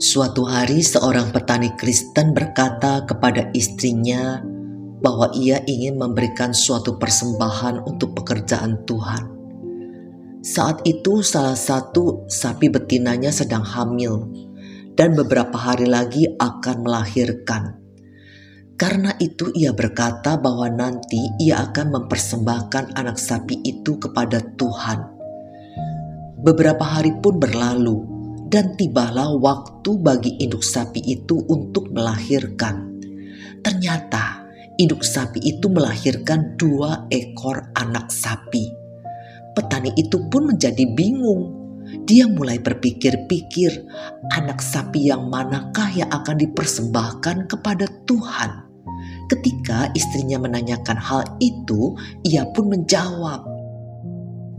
Suatu hari, seorang petani Kristen berkata kepada istrinya bahwa ia ingin memberikan suatu persembahan untuk pekerjaan Tuhan. Saat itu, salah satu sapi betinanya sedang hamil, dan beberapa hari lagi akan melahirkan. Karena itu, ia berkata bahwa nanti ia akan mempersembahkan anak sapi itu kepada Tuhan. Beberapa hari pun berlalu dan tibalah waktu bagi induk sapi itu untuk melahirkan. Ternyata induk sapi itu melahirkan dua ekor anak sapi. Petani itu pun menjadi bingung. Dia mulai berpikir-pikir, anak sapi yang manakah yang akan dipersembahkan kepada Tuhan. Ketika istrinya menanyakan hal itu, ia pun menjawab,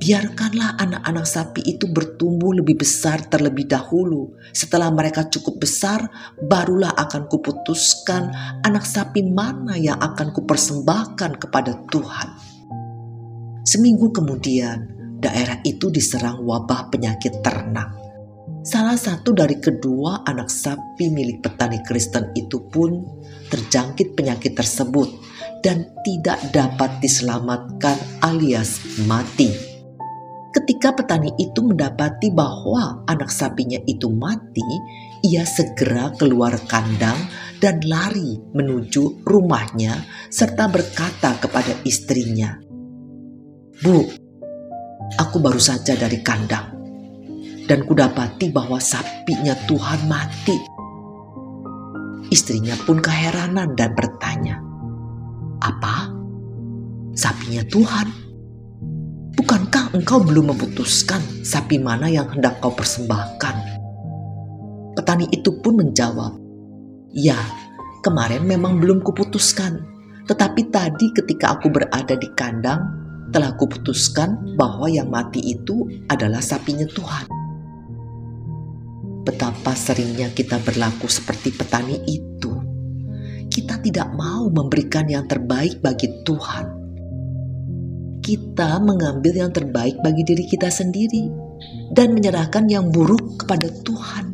biarkanlah anak-anak sapi itu bertumbuh lebih besar terlebih dahulu. Setelah mereka cukup besar, barulah akan kuputuskan anak sapi mana yang akan kupersembahkan kepada Tuhan. Seminggu kemudian, daerah itu diserang wabah penyakit ternak. Salah satu dari kedua anak sapi milik petani Kristen itu pun terjangkit penyakit tersebut dan tidak dapat diselamatkan alias mati. Ketika petani itu mendapati bahwa anak sapinya itu mati, ia segera keluar kandang dan lari menuju rumahnya serta berkata kepada istrinya, "Bu, aku baru saja dari kandang dan kudapati bahwa sapinya Tuhan mati." Istrinya pun keheranan dan bertanya, "Apa? Sapinya Tuhan?" Bukankah engkau belum memutuskan sapi mana yang hendak kau persembahkan? Petani itu pun menjawab, Ya, kemarin memang belum kuputuskan. Tetapi tadi ketika aku berada di kandang, telah kuputuskan bahwa yang mati itu adalah sapinya Tuhan. Betapa seringnya kita berlaku seperti petani itu. Kita tidak mau memberikan yang terbaik bagi Tuhan kita mengambil yang terbaik bagi diri kita sendiri dan menyerahkan yang buruk kepada Tuhan.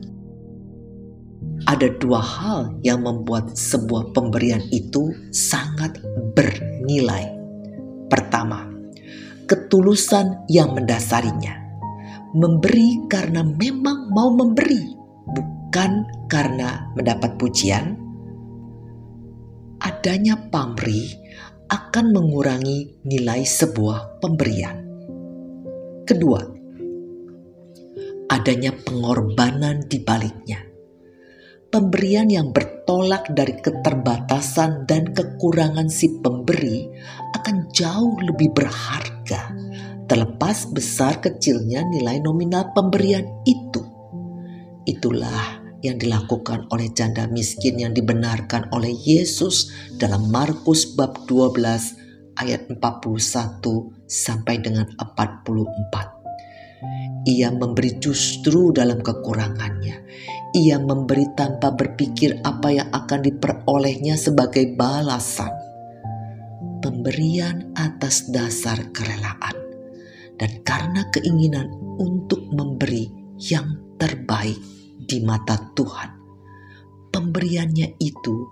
Ada dua hal yang membuat sebuah pemberian itu sangat bernilai. Pertama, ketulusan yang mendasarinya. Memberi karena memang mau memberi, bukan karena mendapat pujian. Adanya pamrih akan mengurangi nilai sebuah pemberian. Kedua, adanya pengorbanan di baliknya. Pemberian yang bertolak dari keterbatasan dan kekurangan si pemberi akan jauh lebih berharga, terlepas besar kecilnya nilai nominal pemberian itu. Itulah yang dilakukan oleh janda miskin yang dibenarkan oleh Yesus dalam Markus bab 12 ayat 41 sampai dengan 44. Ia memberi justru dalam kekurangannya. Ia memberi tanpa berpikir apa yang akan diperolehnya sebagai balasan. Pemberian atas dasar kerelaan dan karena keinginan untuk memberi yang terbaik di mata Tuhan. Pemberiannya itu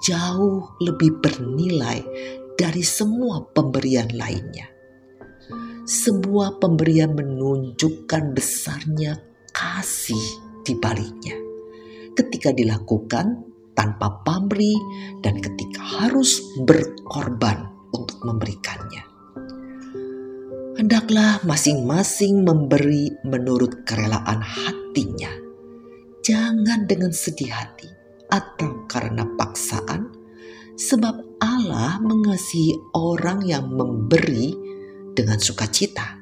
jauh lebih bernilai dari semua pemberian lainnya. Sebuah pemberian menunjukkan besarnya kasih di baliknya. Ketika dilakukan tanpa pamrih dan ketika harus berkorban untuk memberikannya. Hendaklah masing-masing memberi menurut kerelaan hatinya jangan dengan sedih hati atau karena paksaan, sebab Allah mengasihi orang yang memberi dengan sukacita.